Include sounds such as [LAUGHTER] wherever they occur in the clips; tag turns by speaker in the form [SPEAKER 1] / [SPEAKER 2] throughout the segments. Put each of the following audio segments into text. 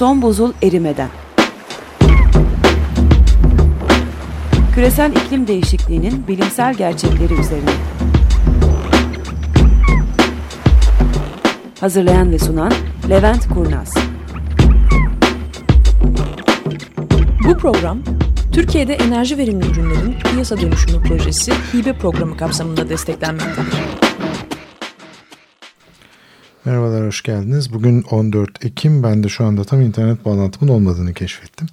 [SPEAKER 1] Son buzul erimeden. Küresel iklim değişikliğinin bilimsel gerçekleri üzerine. Hazırlayan ve sunan Levent Kurnaz.
[SPEAKER 2] Bu program Türkiye'de enerji verimli ürünlerin piyasa dönüşümü projesi hibe programı kapsamında desteklenmektedir.
[SPEAKER 3] Merhabalar, hoş geldiniz. Bugün 14 Ekim. Ben de şu anda tam internet bağlantımın olmadığını keşfettim.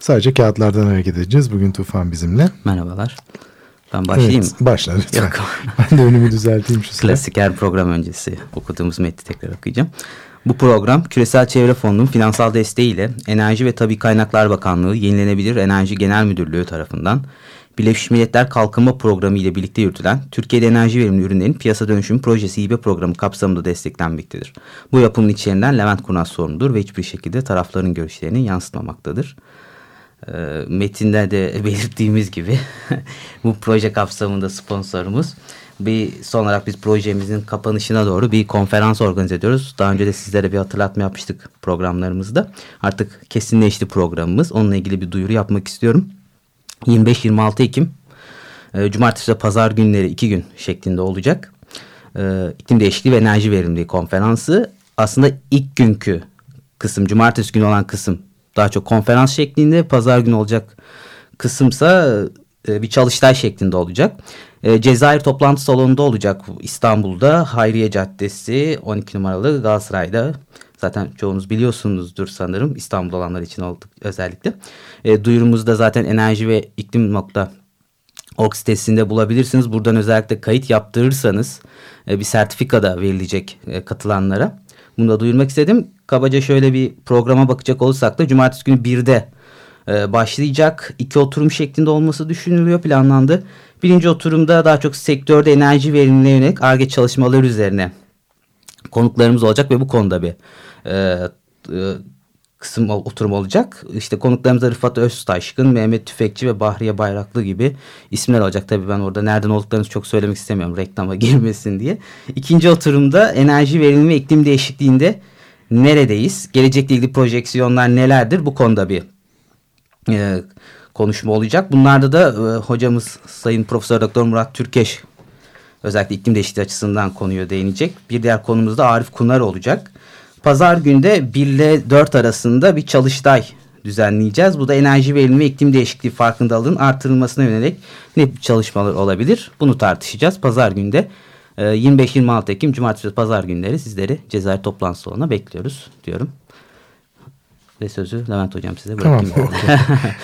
[SPEAKER 3] Sadece kağıtlardan hareket edeceğiz. Bugün Tufan bizimle.
[SPEAKER 4] Merhabalar. Ben başlayayım
[SPEAKER 3] evet, Başla lütfen.
[SPEAKER 4] Yok. [LAUGHS]
[SPEAKER 3] ben de önümü düzelteyim şu sıra.
[SPEAKER 4] Klasik her program öncesi okuduğumuz metni tekrar okuyacağım. Bu program Küresel Çevre Fonu'nun finansal desteğiyle Enerji ve Tabi Kaynaklar Bakanlığı Yenilenebilir Enerji Genel Müdürlüğü tarafından Birleşmiş Milletler Kalkınma Programı ile birlikte yürütülen Türkiye'de enerji verimli ürünlerin piyasa dönüşümü projesi hibe programı kapsamında desteklenmektedir. Bu yapımın içeriğinden Levent Kurnaz sorumludur ve hiçbir şekilde tarafların görüşlerini yansıtmamaktadır. E, metinde de [LAUGHS] belirttiğimiz gibi [LAUGHS] bu proje kapsamında sponsorumuz bir son olarak biz projemizin kapanışına doğru bir konferans organize ediyoruz. Daha önce de sizlere bir hatırlatma yapmıştık programlarımızda. Artık kesinleşti programımız. Onunla ilgili bir duyuru yapmak istiyorum. 25-26 Ekim e, Cumartesi ve Pazar günleri iki gün şeklinde olacak. E, iklim değişikliği ve enerji verimliliği konferansı aslında ilk günkü kısım Cumartesi günü olan kısım daha çok konferans şeklinde Pazar günü olacak kısımsa e, bir çalıştay şeklinde olacak. E, Cezayir toplantı salonunda olacak İstanbul'da Hayriye Caddesi 12 numaralı Galatasaray'da. Zaten çoğunuz biliyorsunuzdur sanırım İstanbul olanlar için olduk özellikle. E, duyurumuzu da zaten enerji ve iklim nokta org sitesinde bulabilirsiniz. Buradan özellikle kayıt yaptırırsanız e, bir sertifika da verilecek e, katılanlara. Bunu da duyurmak istedim. Kabaca şöyle bir programa bakacak olursak da cumartesi günü 1'de e, başlayacak. iki oturum şeklinde olması düşünülüyor, planlandı. Birinci oturumda daha çok sektörde enerji verimliliğine yönelik ARGE çalışmaları üzerine konuklarımız olacak ve bu konuda bir e, e, kısım oturum olacak. İşte konuklarımız Rıfat Öztaşkın, Mehmet Tüfekçi ve Bahriye Bayraklı gibi isimler olacak. Tabii ben orada nereden olduklarını çok söylemek istemiyorum reklama [LAUGHS] girmesin diye. İkinci oturumda enerji verimli ve iklim değişikliğinde neredeyiz? Gelecekle ilgili projeksiyonlar nelerdir? Bu konuda bir e, konuşma olacak. Bunlarda da e, hocamız Sayın Profesör Doktor Murat Türkeş özellikle iklim değişikliği açısından konuya değinecek. Bir diğer konumuz da Arif Kunar olacak. Pazar günde 1 ile 4 arasında bir çalıştay düzenleyeceğiz. Bu da enerji verimli ve iklim değişikliği farkındalığın artırılmasına yönelik ne çalışmalar olabilir? Bunu tartışacağız. Pazar günde 25-26 e, Ekim Cumartesi ve Pazar günleri sizleri Cezayir toplantı salonuna bekliyoruz diyorum. Ve sözü Levent Hocam size bırakayım. Tamam.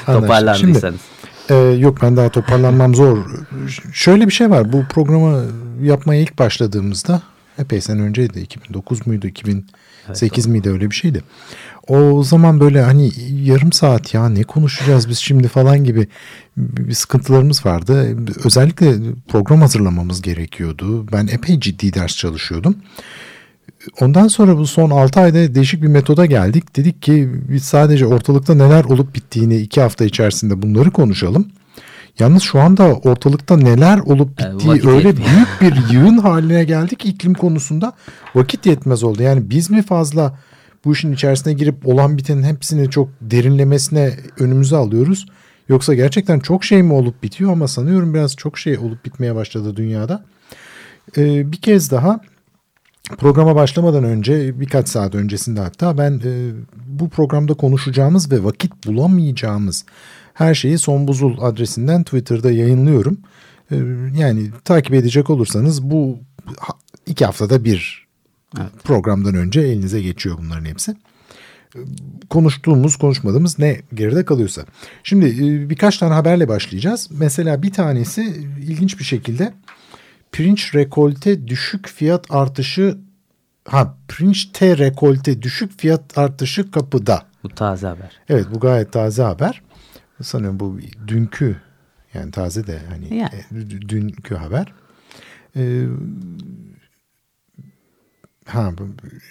[SPEAKER 4] [LAUGHS] Toparlandıysanız.
[SPEAKER 3] Şimdi, e, yok ben daha toparlanmam zor. Şöyle bir şey var. Bu programı yapmaya ilk başladığımızda epey sene önceydi. 2009 muydu? 2008 evet, miydi? Öyle bir şeydi. O zaman böyle hani yarım saat ya ne konuşacağız biz şimdi falan gibi bir sıkıntılarımız vardı. Özellikle program hazırlamamız gerekiyordu. Ben epey ciddi ders çalışıyordum. Ondan sonra bu son 6 ayda değişik bir metoda geldik. Dedik ki biz sadece ortalıkta neler olup bittiğini 2 hafta içerisinde bunları konuşalım. Yalnız şu anda ortalıkta neler olup bittiği yani öyle yetmiyor. büyük bir [LAUGHS] yığın haline geldik iklim konusunda vakit yetmez oldu. Yani biz mi fazla bu işin içerisine girip olan bitenin hepsini çok derinlemesine önümüze alıyoruz. Yoksa gerçekten çok şey mi olup bitiyor ama sanıyorum biraz çok şey olup bitmeye başladı dünyada. Ee, bir kez daha programa başlamadan önce birkaç saat öncesinde hatta ben e, bu programda konuşacağımız ve vakit bulamayacağımız her şeyi Son Buzul adresinden Twitter'da yayınlıyorum. E, yani takip edecek olursanız bu iki haftada bir evet. programdan önce elinize geçiyor bunların hepsi. E, konuştuğumuz, konuşmadığımız ne geride kalıyorsa. Şimdi e, birkaç tane haberle başlayacağız. Mesela bir tanesi ilginç bir şekilde pirinç rekolte düşük fiyat artışı ha pirinç T rekolte düşük fiyat artışı kapıda.
[SPEAKER 4] Bu taze haber.
[SPEAKER 3] Evet bu gayet taze haber. Sanıyorum bu dünkü yani taze de hani yani. E, dünkü haber. Ee, Ha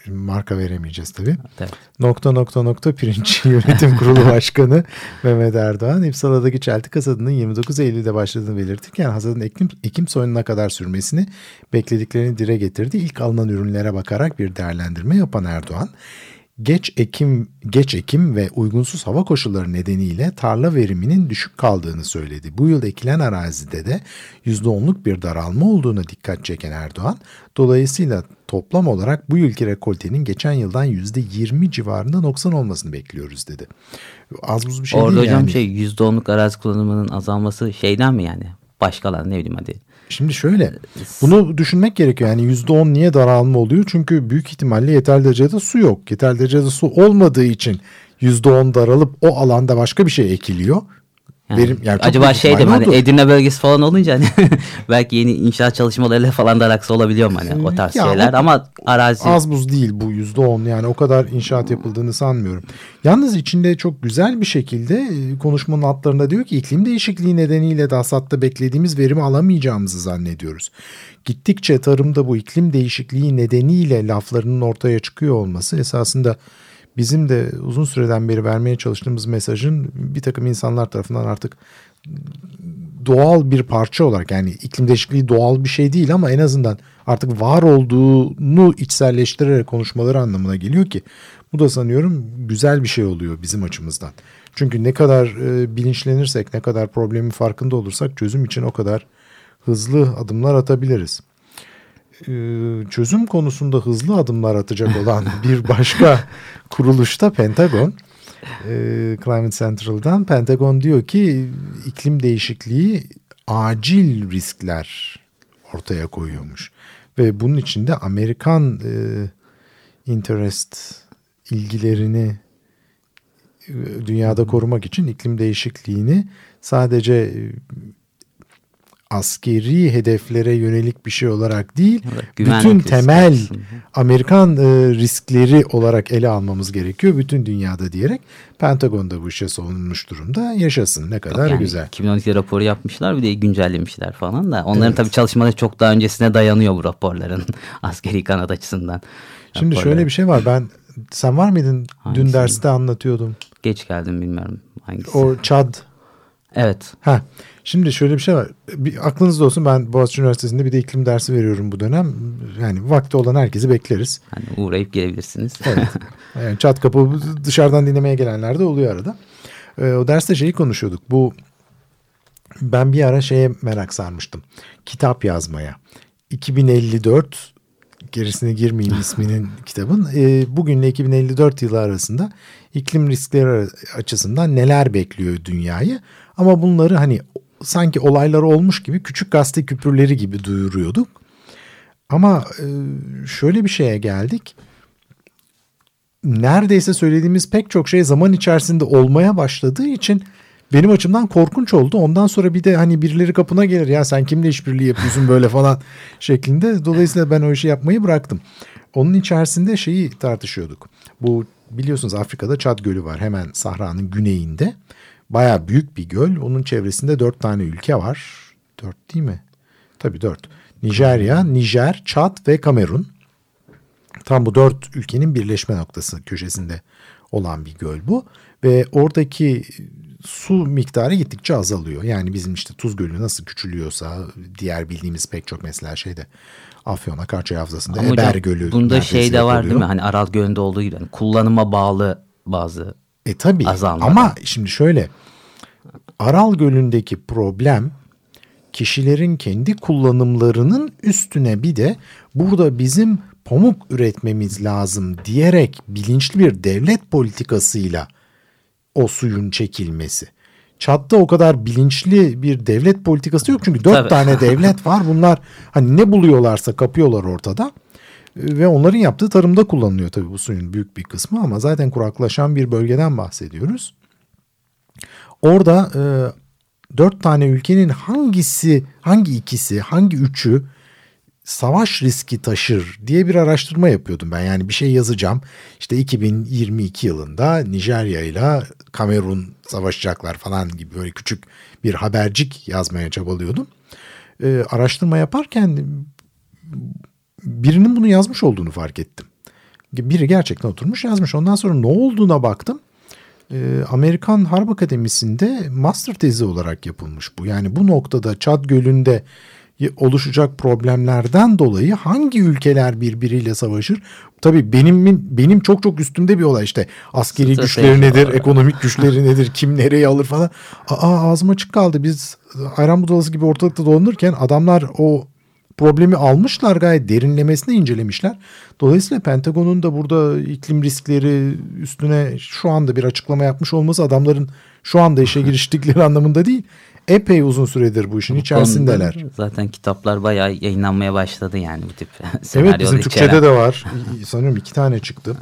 [SPEAKER 3] marka veremeyeceğiz tabii. Evet. Nokta nokta nokta pirinç [LAUGHS] yönetim kurulu başkanı Mehmet Erdoğan İpsala'daki çeltik hasadının 29 Eylül'de başladığını belirtirken hasadın Ekim, Ekim sonuna kadar sürmesini beklediklerini dire getirdi. İlk alınan ürünlere bakarak bir değerlendirme yapan Erdoğan geç ekim geç ekim ve uygunsuz hava koşulları nedeniyle tarla veriminin düşük kaldığını söyledi. Bu yıl ekilen arazide de %10'luk bir daralma olduğuna dikkat çeken Erdoğan, dolayısıyla toplam olarak bu yılki rekoltenin geçen yıldan %20 civarında noksan olmasını bekliyoruz dedi. Az buz bir şey
[SPEAKER 4] Orada
[SPEAKER 3] değil
[SPEAKER 4] hocam
[SPEAKER 3] yani.
[SPEAKER 4] şey %10'luk arazi kullanımının azalması şeyden mi yani? Başkalar ne bileyim hadi.
[SPEAKER 3] Şimdi şöyle bunu düşünmek gerekiyor yani %10 niye daralma oluyor? Çünkü büyük ihtimalle yeterli derecede su yok. Yeterli derecede su olmadığı için %10 daralıp o alanda başka bir şey ekiliyor.
[SPEAKER 4] Yani,
[SPEAKER 3] Verim, yani
[SPEAKER 4] acaba şey de hani. Edirne bölgesi falan olunca hani [LAUGHS] belki yeni inşaat çalışmalarıyla falan da alakası olabiliyor mu hani o tarz
[SPEAKER 3] Ya
[SPEAKER 4] şeyler
[SPEAKER 3] o-
[SPEAKER 4] ama arazi
[SPEAKER 3] Az buz değil bu yüzde on yani o kadar inşaat yapıldığını sanmıyorum. Yalnız içinde çok güzel bir şekilde e, konuşmanın altlarında diyor ki iklim değişikliği nedeniyle de hasatta beklediğimiz verimi alamayacağımızı zannediyoruz. Gittikçe tarımda bu iklim değişikliği nedeniyle laflarının ortaya çıkıyor olması esasında bizim de uzun süreden beri vermeye çalıştığımız mesajın bir takım insanlar tarafından artık doğal bir parça olarak yani iklim değişikliği doğal bir şey değil ama en azından artık var olduğunu içselleştirerek konuşmaları anlamına geliyor ki bu da sanıyorum güzel bir şey oluyor bizim açımızdan. Çünkü ne kadar e, bilinçlenirsek, ne kadar problemin farkında olursak çözüm için o kadar hızlı adımlar atabiliriz. E, çözüm konusunda hızlı adımlar atacak olan [LAUGHS] bir başka kuruluşta Pentagon. E, Climate Central'dan Pentagon diyor ki iklim değişikliği acil riskler ortaya koyuyormuş. Ve bunun içinde Amerikan e, interest ilgilerini e, dünyada korumak için iklim değişikliğini sadece askeri hedeflere yönelik bir şey olarak değil,
[SPEAKER 4] Evet,
[SPEAKER 3] bütün temel. Amerikan e, riskleri olarak ele almamız gerekiyor bütün dünyada diyerek Pentagon'da bu işe savunmuş durumda. Yaşasın ne kadar
[SPEAKER 4] yani
[SPEAKER 3] güzel.
[SPEAKER 4] 2012 raporu yapmışlar bir de güncellemişler falan da onların
[SPEAKER 3] Evet.
[SPEAKER 4] tabii çalışmaları çok daha öncesine dayanıyor bu raporların [LAUGHS] askeri kanat açısından.
[SPEAKER 3] Şimdi
[SPEAKER 4] Raporları.
[SPEAKER 3] şöyle bir şey var ben sen var mıydın
[SPEAKER 4] Hangisi?
[SPEAKER 3] dün derste anlatıyordum.
[SPEAKER 4] Geç geldim bilmiyorum hangisi.
[SPEAKER 3] O Çad
[SPEAKER 4] Evet.
[SPEAKER 3] Ha, şimdi şöyle bir şey var. Bir, aklınızda olsun ben Boğaziçi Üniversitesi'nde bir de iklim dersi veriyorum bu dönem. Yani vakti olan herkesi bekleriz.
[SPEAKER 4] Hani uğrayıp gelebilirsiniz.
[SPEAKER 3] Evet. [LAUGHS] Yani çat kapı dışarıdan dinlemeye gelenler de oluyor arada. Ee, o derste şeyi konuşuyorduk. Bu ben bir ara şeye merak sarmıştım. Kitap yazmaya. 2054 gerisine girmeyeyim [LAUGHS] isminin kitabın. Ee, bugünle 2054 yılı arasında iklim riskleri açısından neler bekliyor dünyayı. Ama bunları hani sanki olaylar olmuş gibi küçük gazete küpürleri gibi duyuruyorduk. Ama e, şöyle bir şeye geldik neredeyse söylediğimiz pek çok şey zaman içerisinde olmaya başladığı için benim açımdan korkunç oldu. Ondan sonra bir de hani birileri kapına gelir ya sen kimle işbirliği yapıyorsun böyle falan [LAUGHS] şeklinde. Dolayısıyla ben o işi yapmayı bıraktım. Onun içerisinde şeyi tartışıyorduk. Bu biliyorsunuz Afrika'da Çad Gölü var hemen Sahra'nın güneyinde. Baya büyük bir göl. Onun çevresinde dört tane ülke var. Dört değil mi? Tabii dört. Nijerya, Nijer, Çad ve Kamerun. Tam bu dört ülkenin birleşme noktası köşesinde olan bir göl bu. Ve oradaki su miktarı gittikçe azalıyor. Yani bizim işte Tuz Gölü nasıl küçülüyorsa diğer bildiğimiz pek çok mesela şeyde Afyon Akarçay Havzası'nda
[SPEAKER 4] Ama
[SPEAKER 3] Eber Gölü.
[SPEAKER 4] Bunda şey de var
[SPEAKER 3] oluyor.
[SPEAKER 4] değil mi? Hani Aral Gölü'nde olduğu gibi hani kullanıma bağlı bazı
[SPEAKER 3] E tabii ama şimdi şöyle Aral Gölü'ndeki problem kişilerin kendi kullanımlarının üstüne bir de burada bizim pamuk üretmemiz lazım diyerek bilinçli bir devlet politikasıyla o suyun çekilmesi. Çat'ta o kadar bilinçli bir devlet politikası yok çünkü dört
[SPEAKER 4] Tabii.
[SPEAKER 3] tane devlet var. Bunlar hani ne buluyorlarsa kapıyorlar ortada. Ve onların yaptığı tarımda kullanılıyor tabii bu suyun büyük bir kısmı ama zaten kuraklaşan bir bölgeden bahsediyoruz. Orada e, dört tane ülkenin hangisi, hangi ikisi, hangi üçü savaş riski taşır diye bir araştırma yapıyordum ben. Yani bir şey yazacağım. İşte 2022 yılında Nijerya ile Kamerun savaşacaklar falan gibi böyle küçük bir habercik yazmaya çabalıyordum. Ee, araştırma yaparken birinin bunu yazmış olduğunu fark ettim. Biri gerçekten oturmuş yazmış. Ondan sonra ne olduğuna baktım. Ee, Amerikan Harp Akademisi'nde master tezi olarak yapılmış bu. Yani bu noktada Çad Gölü'nde oluşacak problemlerden dolayı hangi ülkeler birbiriyle savaşır? Tabii benim benim çok çok üstümde bir olay işte askeri
[SPEAKER 4] Strateji
[SPEAKER 3] güçleri nedir, ekonomik [LAUGHS] güçleri nedir, kim nereye alır falan. Aa ağzım açık kaldı. Biz ayran budalası gibi ortalıkta dolanırken adamlar o problemi almışlar gayet derinlemesine incelemişler. Dolayısıyla Pentagon'un da burada iklim riskleri üstüne şu anda bir açıklama yapmış olması adamların şu anda işe giriştikleri anlamında değil. Epey uzun süredir bu işin içerisindeler.
[SPEAKER 4] Zaten kitaplar bayağı yayınlanmaya başladı yani bu tip [LAUGHS]
[SPEAKER 3] Evet bizim
[SPEAKER 4] içeren.
[SPEAKER 3] Türkçe'de de var. [LAUGHS] Sanıyorum iki tane çıktı.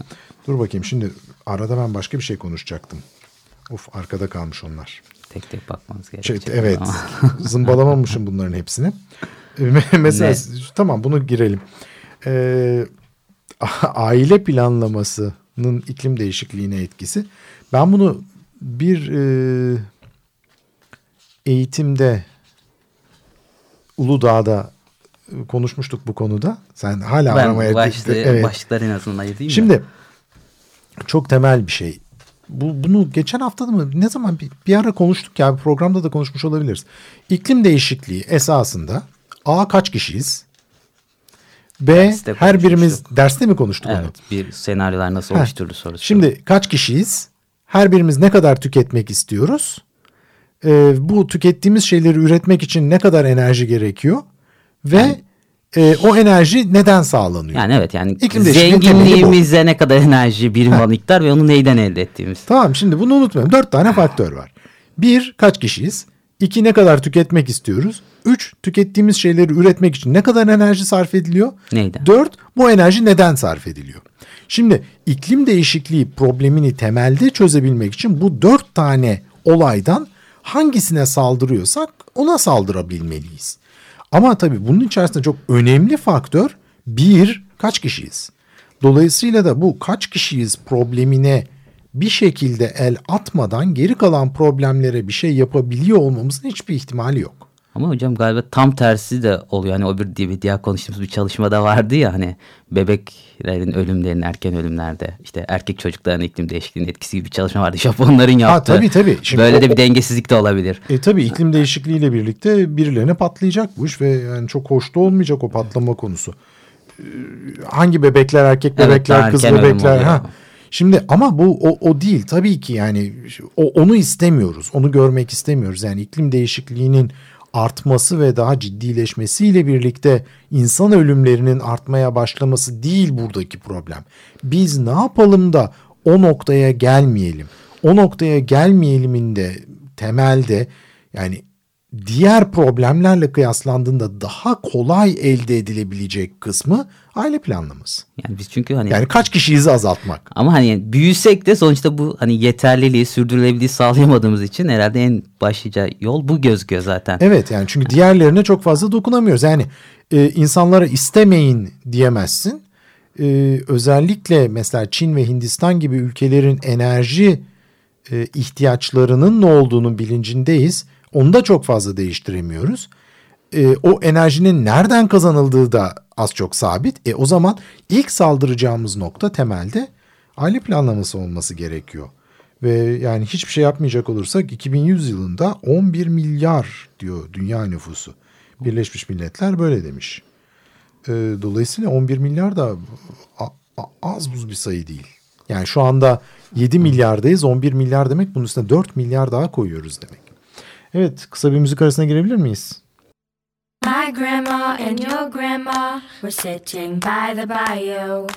[SPEAKER 3] Dur bakayım şimdi arada ben başka bir şey konuşacaktım. Of arkada kalmış onlar.
[SPEAKER 4] Tek tek bakmanız
[SPEAKER 3] Şey,
[SPEAKER 4] gerekecek.
[SPEAKER 3] evet
[SPEAKER 4] ama. [LAUGHS]
[SPEAKER 3] zımbalamamışım bunların hepsini. Mesela
[SPEAKER 4] Ne?
[SPEAKER 3] tamam bunu girelim. Ee, [LAUGHS] aile planlamasının iklim değişikliğine etkisi. Ben bunu bir e, eğitimde Uludağ'da konuşmuştuk bu konuda. Sen hala
[SPEAKER 4] ben
[SPEAKER 3] aramaya
[SPEAKER 4] başlığı,
[SPEAKER 3] Evet.
[SPEAKER 4] başlıklar en azından ayırayım.
[SPEAKER 3] Şimdi çok temel bir şey. Bu, bunu geçen hafta da mı ne zaman bir, bir ara konuştuk ya bir programda da konuşmuş olabiliriz. İklim değişikliği esasında A kaç kişiyiz? B
[SPEAKER 4] Derste
[SPEAKER 3] her birimiz derste mi konuştuk onu?
[SPEAKER 4] Evet bir senaryolar nasıl
[SPEAKER 3] Heh.
[SPEAKER 4] oluşturulur sorusu.
[SPEAKER 3] Şimdi kaç kişiyiz? Her birimiz ne kadar tüketmek istiyoruz? Ee, bu tükettiğimiz şeyleri üretmek için ne kadar enerji gerekiyor? Ve e, o enerji neden sağlanıyor?
[SPEAKER 4] yani evet yani
[SPEAKER 3] İklim
[SPEAKER 4] zenginliğimize ne kadar enerji birim var miktar ve onu neyden elde ettiğimiz.
[SPEAKER 3] Tamam şimdi bunu unutmayalım. Dört tane faktör var. Bir kaç kişiyiz? İki ne kadar tüketmek istiyoruz? Üç tükettiğimiz şeyleri üretmek için ne kadar enerji sarf ediliyor?
[SPEAKER 4] Neyden?
[SPEAKER 3] Dört bu enerji neden sarf ediliyor? Şimdi iklim değişikliği problemini temelde çözebilmek için bu dört tane olaydan hangisine saldırıyorsak ona saldırabilmeliyiz. Ama tabii bunun içerisinde çok önemli faktör bir kaç kişiyiz? Dolayısıyla da bu kaç kişiyiz problemine bir şekilde el atmadan geri kalan problemlere bir şey yapabiliyor olmamızın hiçbir ihtimali yok.
[SPEAKER 4] Ama hocam galiba tam tersi de oluyor. Hani o bir diye, diğer konuştuğumuz bir çalışmada vardı ya hani bebeklerin ölümlerinin erken ölümlerde işte erkek çocukların iklim değişikliğinin etkisi gibi bir çalışma vardı. Japonların yaptığı.
[SPEAKER 3] tabii, tabii. Şimdi
[SPEAKER 4] Böyle
[SPEAKER 3] o-
[SPEAKER 4] de bir dengesizlik de olabilir.
[SPEAKER 3] E tabii iklim değişikliğiyle birlikte birilerine patlayacak bu iş ve yani çok hoş da olmayacak o patlama konusu. Ee, Hangi bebekler erkek
[SPEAKER 4] Evet,
[SPEAKER 3] bebekler
[SPEAKER 4] daha
[SPEAKER 3] kız bebekler ha. Şimdi ama bu o, o değil tabii ki yani o, onu istemiyoruz. Onu görmek istemiyoruz. Yani iklim değişikliğinin artması ve daha ciddileşmesiyle birlikte insan ölümlerinin artmaya başlaması değil buradaki problem. Biz ne yapalım da o noktaya gelmeyelim. O noktaya gelmeyelimin de temelde yani diğer problemlerle kıyaslandığında daha kolay elde edilebilecek kısmı aile planlaması.
[SPEAKER 4] Yani biz çünkü hani
[SPEAKER 3] Yani kaç kişiyiz azaltmak.
[SPEAKER 4] ama hani büyüsek de sonuçta bu hani yeterliliği, sürdürülebilirliği sağlayamadığımız için herhalde en başlıca yol bu gözüküyor zaten.
[SPEAKER 3] Evet yani çünkü diğerlerine çok fazla dokunamıyoruz. Yani e, insanlara istemeyin diyemezsin. E, özellikle mesela Çin ve Hindistan gibi ülkelerin enerji e, ihtiyaçlarının ne olduğunu bilincindeyiz. Onu da çok fazla değiştiremiyoruz. E, o enerjinin nereden kazanıldığı da az çok sabit. E, o zaman ilk saldıracağımız nokta temelde aile planlaması olması gerekiyor. Ve yani hiçbir şey yapmayacak olursak 2100 yılında 11 milyar diyor dünya nüfusu. Birleşmiş Milletler böyle demiş. E, dolayısıyla 11 milyar da az buz bir sayı değil. Yani şu anda 7 milyardayız 11 milyar demek bunun üstüne 4 milyar daha koyuyoruz demek. Evet kısa bir müzik arasına girebilir miyiz?
[SPEAKER 5] My grandma and your grandma were sitting by the bayou.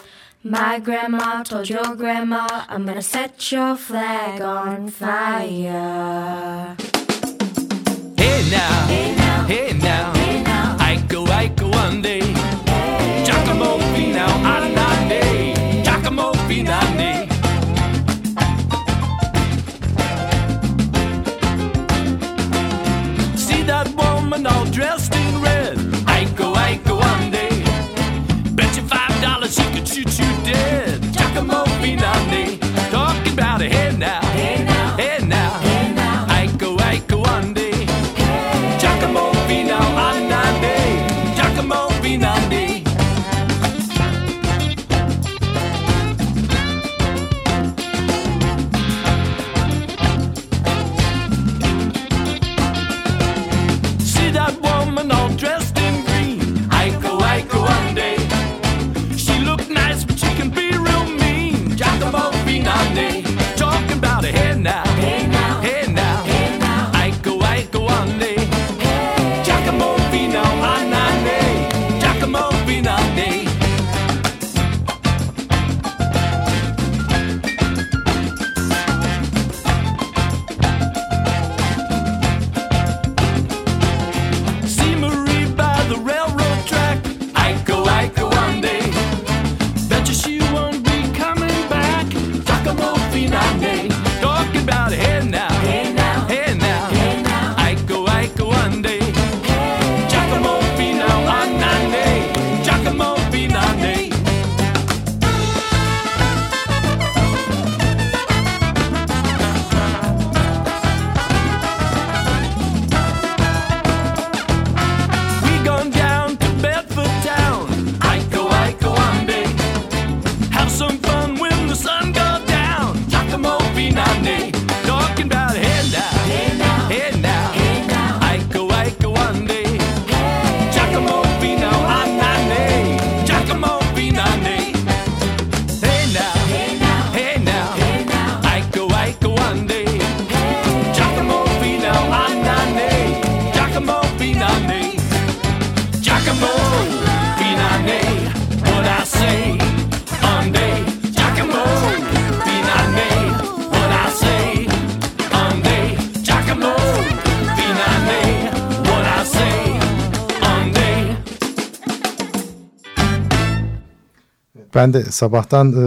[SPEAKER 5] My grandma told your grandma, I'm gonna set your flag on fire.
[SPEAKER 6] Hey now, hey now, hey now,
[SPEAKER 5] Hey now.
[SPEAKER 6] Aiko, Aiko, one day.
[SPEAKER 3] Ben de sabahtan e,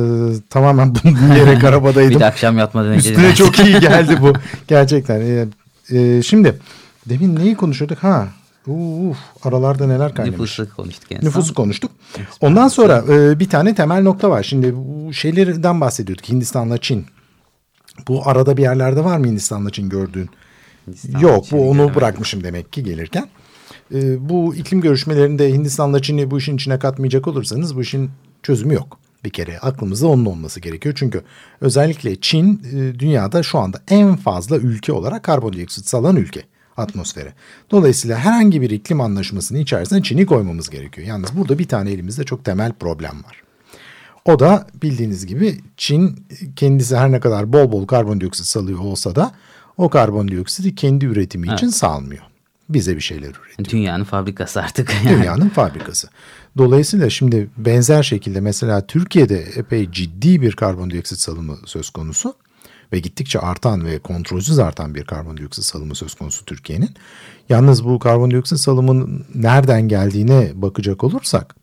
[SPEAKER 3] tamamen [LAUGHS] bunu dinleyerek arabadaydım. [LAUGHS]
[SPEAKER 4] Bir de akşam yatmadan önce.
[SPEAKER 3] Üstüne çok iyi geldi bu. [LAUGHS] Gerçekten. E, e, şimdi demin neyi konuşuyorduk? Ha. Uf, aralarda neler kaynamış.
[SPEAKER 4] Nüfusu konuştuk son.
[SPEAKER 3] Nüfusu konuştuk. Ondan sonra e, bir tane temel nokta var. Şimdi bu şeylerden bahsediyorduk. Hindistan'la Çin. Bu arada bir yerlerde var mı Hindistan'la Çin gördüğün?
[SPEAKER 4] Hindistan'la
[SPEAKER 3] Yok
[SPEAKER 4] Çin'i
[SPEAKER 3] bu onu
[SPEAKER 4] göremedim.
[SPEAKER 3] bırakmışım demek ki gelirken. E, bu iklim görüşmelerinde Hindistan'la Çin'i bu işin içine katmayacak olursanız bu işin çözümü yok. Bir kere aklımızda onun olması gerekiyor. Çünkü özellikle Çin e, dünyada şu anda en fazla ülke olarak karbondioksit salan ülke atmosfere. Dolayısıyla herhangi bir iklim anlaşmasının içerisine Çin'i koymamız gerekiyor. Yalnız burada bir tane elimizde çok temel problem var. O da bildiğiniz gibi Çin kendisi her ne kadar bol bol karbondioksit salıyor olsa da o karbondioksiti kendi üretimi için salmıyor. Bize bir şeyler üretiyor.
[SPEAKER 4] Dünyanın fabrikası artık.
[SPEAKER 3] Dünyanın fabrikası. Dolayısıyla şimdi benzer şekilde mesela Türkiye'de epey ciddi bir karbondioksit salımı söz konusu ve gittikçe artan ve kontrolsüz artan bir karbondioksit salımı söz konusu Türkiye'nin. Yalnız bu karbondioksit salımının nereden geldiğine bakacak olursak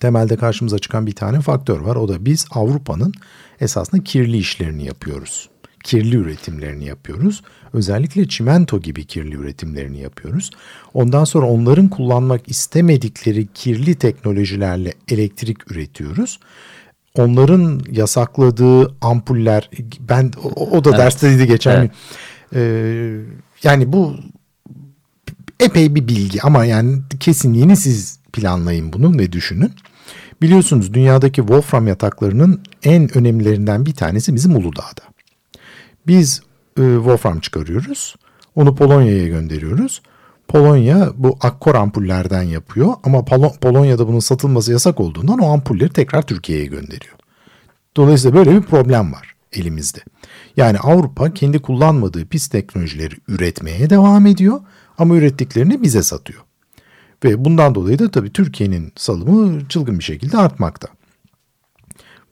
[SPEAKER 3] temelde karşımıza çıkan bir tane faktör var. O da biz Avrupa'nın esasında kirli işlerini yapıyoruz. Kirli üretimlerini yapıyoruz. Özellikle çimento gibi kirli üretimlerini yapıyoruz. Ondan sonra onların kullanmak istemedikleri kirli teknolojilerle elektrik üretiyoruz. Onların yasakladığı ampuller, ben o, o da
[SPEAKER 4] Evet.
[SPEAKER 3] dersteydi geçen
[SPEAKER 4] Evet.
[SPEAKER 3] gün. Ee, yani bu epey bir bilgi ama yani kesinliğini siz planlayın bunu ve düşünün. Biliyorsunuz dünyadaki Wolfram yataklarının en önemlilerinden bir tanesi bizim Uludağ'da. Biz e, Wolfram çıkarıyoruz. Onu Polonya'ya gönderiyoruz. Polonya bu akkor ampullerden yapıyor ama Polo- Polonya'da bunun satılması yasak olduğundan o ampulleri tekrar Türkiye'ye gönderiyor. Dolayısıyla böyle bir problem var elimizde. Yani Avrupa kendi kullanmadığı pis teknolojileri üretmeye devam ediyor ama ürettiklerini bize satıyor. Ve bundan dolayı da tabii Türkiye'nin salımı çılgın bir şekilde artmakta.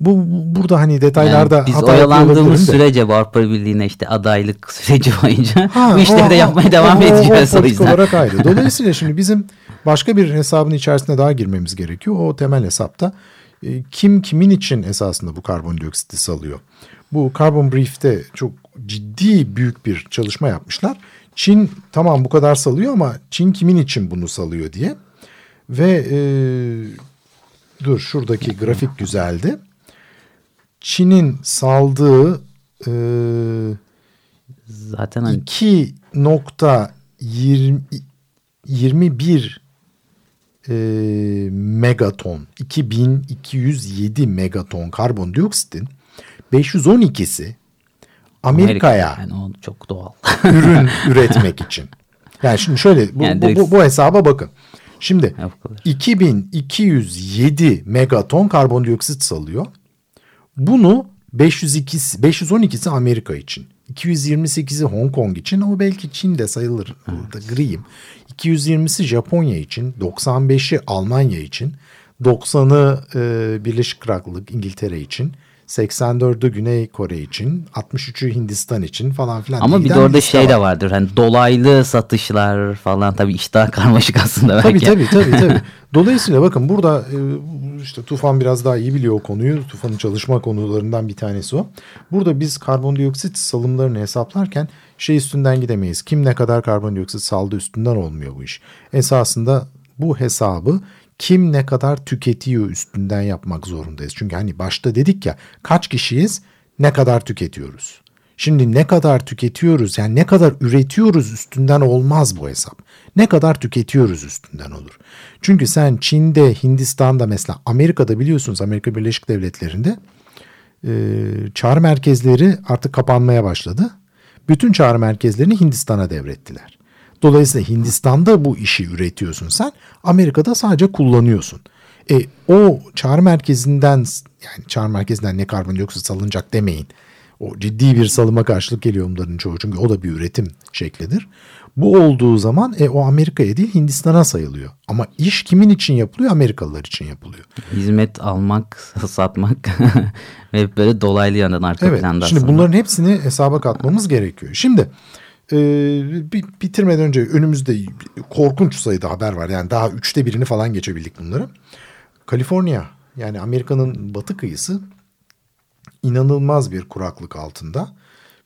[SPEAKER 3] Bu bu- burada hani detaylarda
[SPEAKER 4] Yani biz
[SPEAKER 3] hata
[SPEAKER 4] oyalandığımız sürece bu Avrupa Birliği'ne işte adaylık [LAUGHS] süreci boyunca
[SPEAKER 3] Ha,
[SPEAKER 4] bu işleri de
[SPEAKER 3] o-
[SPEAKER 4] yapmaya
[SPEAKER 3] o-
[SPEAKER 4] devam
[SPEAKER 3] o- o
[SPEAKER 4] edeceğiz o
[SPEAKER 3] politik
[SPEAKER 4] yüzden.
[SPEAKER 3] olarak ayrı. [LAUGHS] Dolayısıyla şimdi bizim başka bir hesabın içerisine daha girmemiz gerekiyor. O temel hesapta e, kim kimin için esasında bu karbondioksiti salıyor? Bu Carbon Brief'te çok ciddi büyük bir çalışma yapmışlar. Çin tamam bu kadar salıyor ama Çin kimin için bunu salıyor diye. Ve e, dur şuradaki grafik güzeldi. Çin'in saldığı e,
[SPEAKER 4] Zaten hani
[SPEAKER 3] 2.21 e, megaton 2207 megaton karbondioksitin 512'si Amerika'ya
[SPEAKER 4] yani o çok doğal. [LAUGHS]
[SPEAKER 3] ürün [LAUGHS] üretmek için. Yani şimdi şöyle bu,
[SPEAKER 4] Yani
[SPEAKER 3] bu,
[SPEAKER 4] direkt-
[SPEAKER 3] bu, bu hesaba bakın. Şimdi
[SPEAKER 4] Ya bu kadar.
[SPEAKER 3] 2207 megaton karbondioksit salıyor. Bunu 502 512'si Amerika için. 228'i Hong Kong için ama belki Çin'de sayılır. Burada griyim. 220'si Japonya için, 95'i Almanya için, 90'ı e, Birleşik Krallık İngiltere için, 84'ü Güney Kore için, 63'ü Hindistan için falan filan.
[SPEAKER 4] Ama bir de orada şey de
[SPEAKER 3] var.
[SPEAKER 4] vardır. Hani dolaylı satışlar falan tabii iştah karmaşık aslında
[SPEAKER 3] Tabii
[SPEAKER 4] belki.
[SPEAKER 3] tabii tabii tabii. [LAUGHS] Dolayısıyla bakın burada e, işte Tufan biraz daha iyi biliyor o konuyu. Tufan'ın çalışma konularından bir tanesi o. Burada biz karbondioksit salımlarını hesaplarken şey üstünden gidemeyiz. Kim ne kadar karbondioksit saldı üstünden olmuyor bu iş. Esasında bu hesabı kim ne kadar tüketiyor üstünden yapmak zorundayız. Çünkü hani başta dedik ya kaç kişiyiz ne kadar tüketiyoruz. Şimdi ne kadar tüketiyoruz yani ne kadar üretiyoruz üstünden olmaz bu hesap. Ne kadar tüketiyoruz üstünden olur. Çünkü sen Çin'de, Hindistan'da mesela Amerika'da biliyorsunuz Amerika Birleşik Devletleri'nde e, çağrı merkezleri artık kapanmaya başladı. Bütün çağrı merkezlerini Hindistan'a devrettiler. Dolayısıyla Hindistan'da bu işi üretiyorsun sen. Amerika'da sadece kullanıyorsun. E, o çağrı merkezinden yani çağrı merkezinden ne karbondioksit salınacak demeyin. O ciddi bir salıma karşılık geliyor onların çoğu çünkü o da bir üretim şeklidir. Bu olduğu zaman e, o Amerika'ya değil Hindistan'a sayılıyor. Ama iş kimin için yapılıyor? Amerikalılar için yapılıyor.
[SPEAKER 4] Hizmet almak, [LAUGHS] satmak [LAUGHS] ve böyle dolaylı yandan arka
[SPEAKER 3] Evet.
[SPEAKER 4] planda
[SPEAKER 3] Şimdi
[SPEAKER 4] aslında.
[SPEAKER 3] bunların hepsini hesaba katmamız gerekiyor. Şimdi e, bi- bitirmeden önce önümüzde korkunç sayıda haber var. Yani daha üçte birini falan geçebildik bunları. Kaliforniya yani Amerika'nın batı kıyısı inanılmaz bir kuraklık altında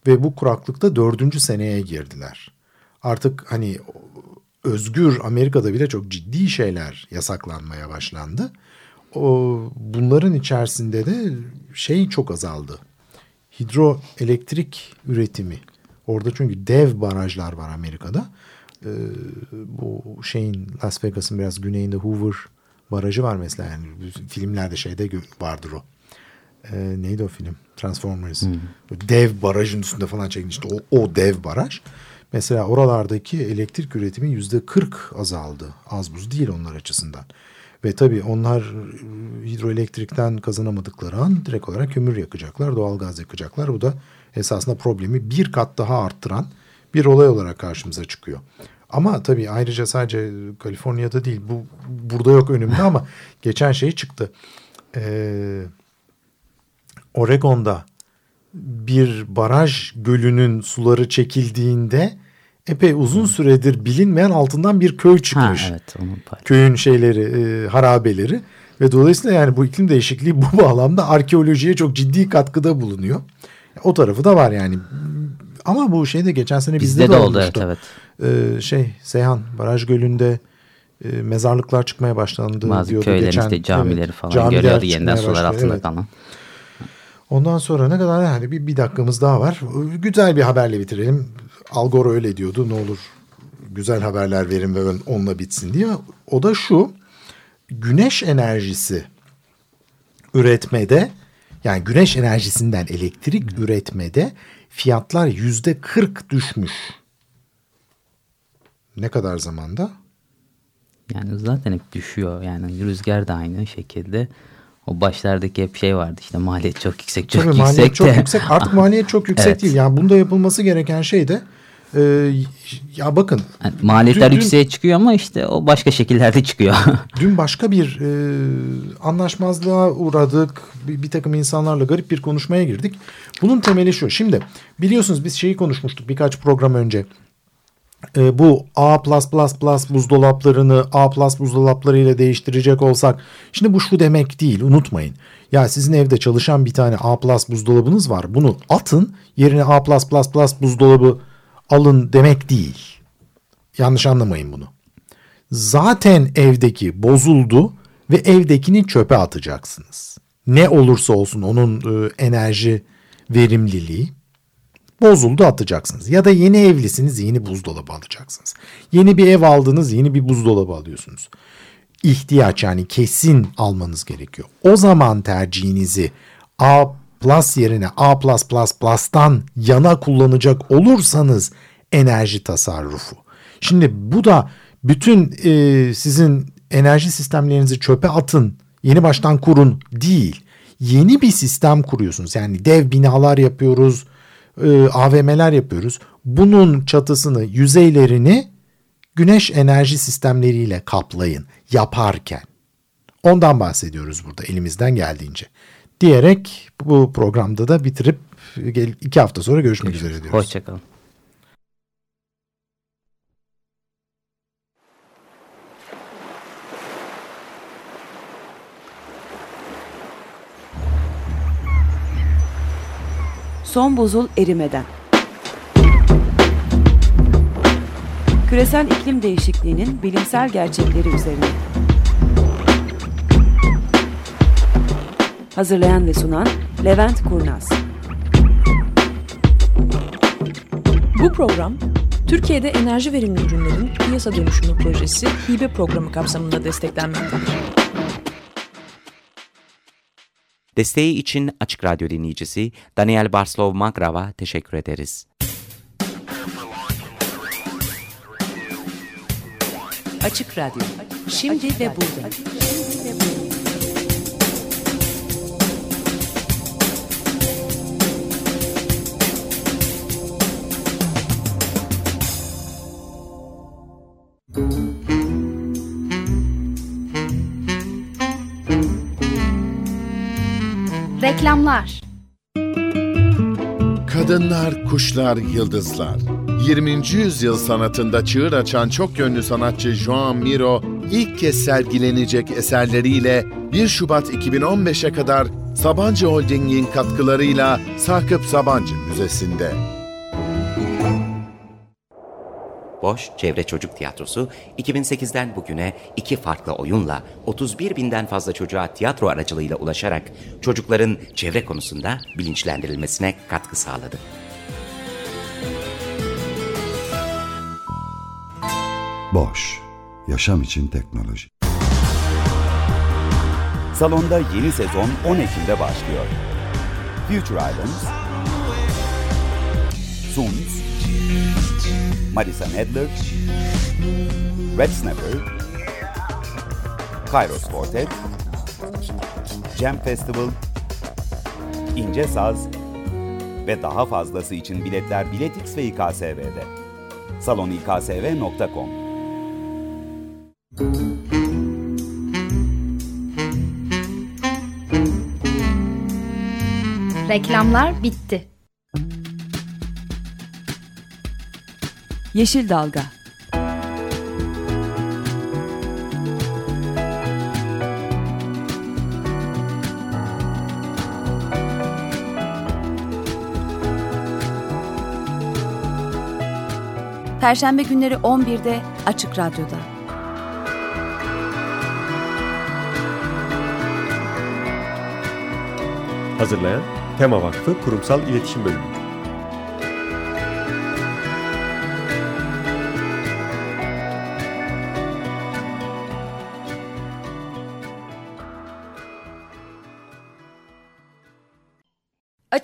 [SPEAKER 3] ve bu kuraklıkta dördüncü seneye girdiler. Artık hani özgür Amerika'da bile çok ciddi şeyler yasaklanmaya başlandı. O, bunların içerisinde de şey çok azaldı. Hidroelektrik üretimi. Orada çünkü dev barajlar var Amerika'da. Ee, bu şeyin Las Vegas'ın biraz güneyinde Hoover barajı var mesela. Yani filmlerde şeyde vardır o. Ee, neydi o film? Transformers. Hmm. Dev barajın üstünde falan çekmişti. O, o dev baraj. Mesela oralardaki elektrik üretimi yüzde kırk azaldı. Az buz değil onlar açısından. Ve tabii onlar e, hidroelektrikten kazanamadıkları an direkt olarak kömür yakacaklar, doğal gaz yakacaklar. Bu da esasında problemi bir kat daha arttıran bir olay olarak karşımıza çıkıyor. Ama tabii ayrıca sadece Kaliforniya'da değil, bu burada yok önümde ama [LAUGHS] geçen şey çıktı. Ee, Oregon'da bir baraj gölünün suları çekildiğinde epey uzun süredir bilinmeyen altından bir köy çıkmış. Ha, evet, onun Köyün şeyleri, e, harabeleri ve dolayısıyla yani bu iklim değişikliği bu [LAUGHS] bağlamda arkeolojiye çok ciddi katkıda bulunuyor. O tarafı da var yani. Ama bu şey de geçen sene bizde, bizde de, de oldu olmuştu. evet, evet. Ee, şey Seyhan Baraj Gölü'nde e, mezarlıklar çıkmaya başlandı
[SPEAKER 4] Bazı
[SPEAKER 3] diyordu.
[SPEAKER 4] köylerin geçen, işte camileri evet, falan camiler görüyordu yeniden sular altında evet. kalan.
[SPEAKER 3] Ondan sonra ne kadar yani bir, bir dakikamız daha var. Güzel bir haberle bitirelim. Al Gore öyle diyordu ne olur güzel haberler verin ve onunla bitsin diye. O da şu güneş enerjisi üretmede yani güneş enerjisinden elektrik üretmede fiyatlar yüzde kırk düşmüş. Ne kadar zamanda?
[SPEAKER 4] Yani zaten hep düşüyor. Yani rüzgar da aynı şekilde. O başlardaki hep şey vardı işte maliyet çok yüksek çok Tabii, yüksek maliyet
[SPEAKER 3] çok yüksek artık [LAUGHS] maliyet çok yüksek evet. değil. Yani bunda yapılması gereken şey de e, ya bakın.
[SPEAKER 4] Yani maliyetler dün, yükseğe çıkıyor ama işte o başka şekillerde çıkıyor. [LAUGHS]
[SPEAKER 3] dün başka bir e, anlaşmazlığa uğradık. Bir, bir takım insanlarla garip bir konuşmaya girdik. Bunun temeli şu. Şimdi biliyorsunuz biz şeyi konuşmuştuk birkaç program önce e, bu A++ buzdolaplarını A++ buzdolapları ile değiştirecek olsak şimdi bu şu demek değil unutmayın. Ya sizin evde çalışan bir tane A++ buzdolabınız var. Bunu atın yerine A++ buzdolabı alın demek değil. Yanlış anlamayın bunu. Zaten evdeki bozuldu ve evdekini çöpe atacaksınız. Ne olursa olsun onun e, enerji verimliliği bozuldu atacaksınız. Ya da yeni evlisiniz yeni buzdolabı alacaksınız. Yeni bir ev aldınız yeni bir buzdolabı alıyorsunuz. İhtiyaç yani kesin almanız gerekiyor. O zaman tercihinizi A plus yerine A plus plus plus'tan yana kullanacak olursanız enerji tasarrufu. Şimdi bu da bütün e, sizin enerji sistemlerinizi çöpe atın, yeni baştan kurun değil. Yeni bir sistem kuruyorsunuz. Yani dev binalar yapıyoruz, e, AVM'ler yapıyoruz. Bunun çatısını, yüzeylerini güneş enerji sistemleriyle kaplayın yaparken. Ondan bahsediyoruz burada elimizden geldiğince. Diyerek bu programda da bitirip iki hafta sonra görüşmek Görüşürüz. üzere diyoruz.
[SPEAKER 4] Hoşçakalın.
[SPEAKER 1] Son buzul erimeden. Küresel iklim değişikliğinin bilimsel gerçekleri üzerine. Hazırlayan ve sunan Levent Kurnaz.
[SPEAKER 2] Bu program Türkiye'de enerji verimli ürünlerin piyasa dönüşümü projesi hibe programı kapsamında desteklenmektedir.
[SPEAKER 7] Desteği için Açık Radyo dinleyicisi Daniel Barslov Magrav'a teşekkür ederiz.
[SPEAKER 1] Açık Radyo. Şimdi ve Radyo. burada.
[SPEAKER 8] Reklamlar
[SPEAKER 9] Kadınlar, kuşlar, yıldızlar. 20. yüzyıl sanatında çığır açan çok yönlü sanatçı Joan Miro ilk kez sergilenecek eserleriyle 1 Şubat 2015'e kadar Sabancı Holding'in katkılarıyla Sakıp Sabancı Müzesi'nde.
[SPEAKER 7] Boş Çevre Çocuk Tiyatrosu 2008'den bugüne iki farklı oyunla 31 binden fazla çocuğa tiyatro aracılığıyla ulaşarak çocukların çevre konusunda bilinçlendirilmesine katkı sağladı.
[SPEAKER 10] Boş, yaşam için teknoloji.
[SPEAKER 11] Salonda yeni sezon 10 Ekim'de başlıyor. Future Islands, Suns, Marisa Nadler, Red Snapper, Kairos Quartet, Jam Festival, İnce Saz ve daha fazlası için biletler Biletix ve İKSV'de. salonikasv.com
[SPEAKER 8] Reklamlar bitti.
[SPEAKER 2] Yeşil Dalga
[SPEAKER 1] Perşembe günleri 11'de Açık Radyo'da.
[SPEAKER 12] Hazırlayan Tema Vakfı Kurumsal İletişim Bölümü.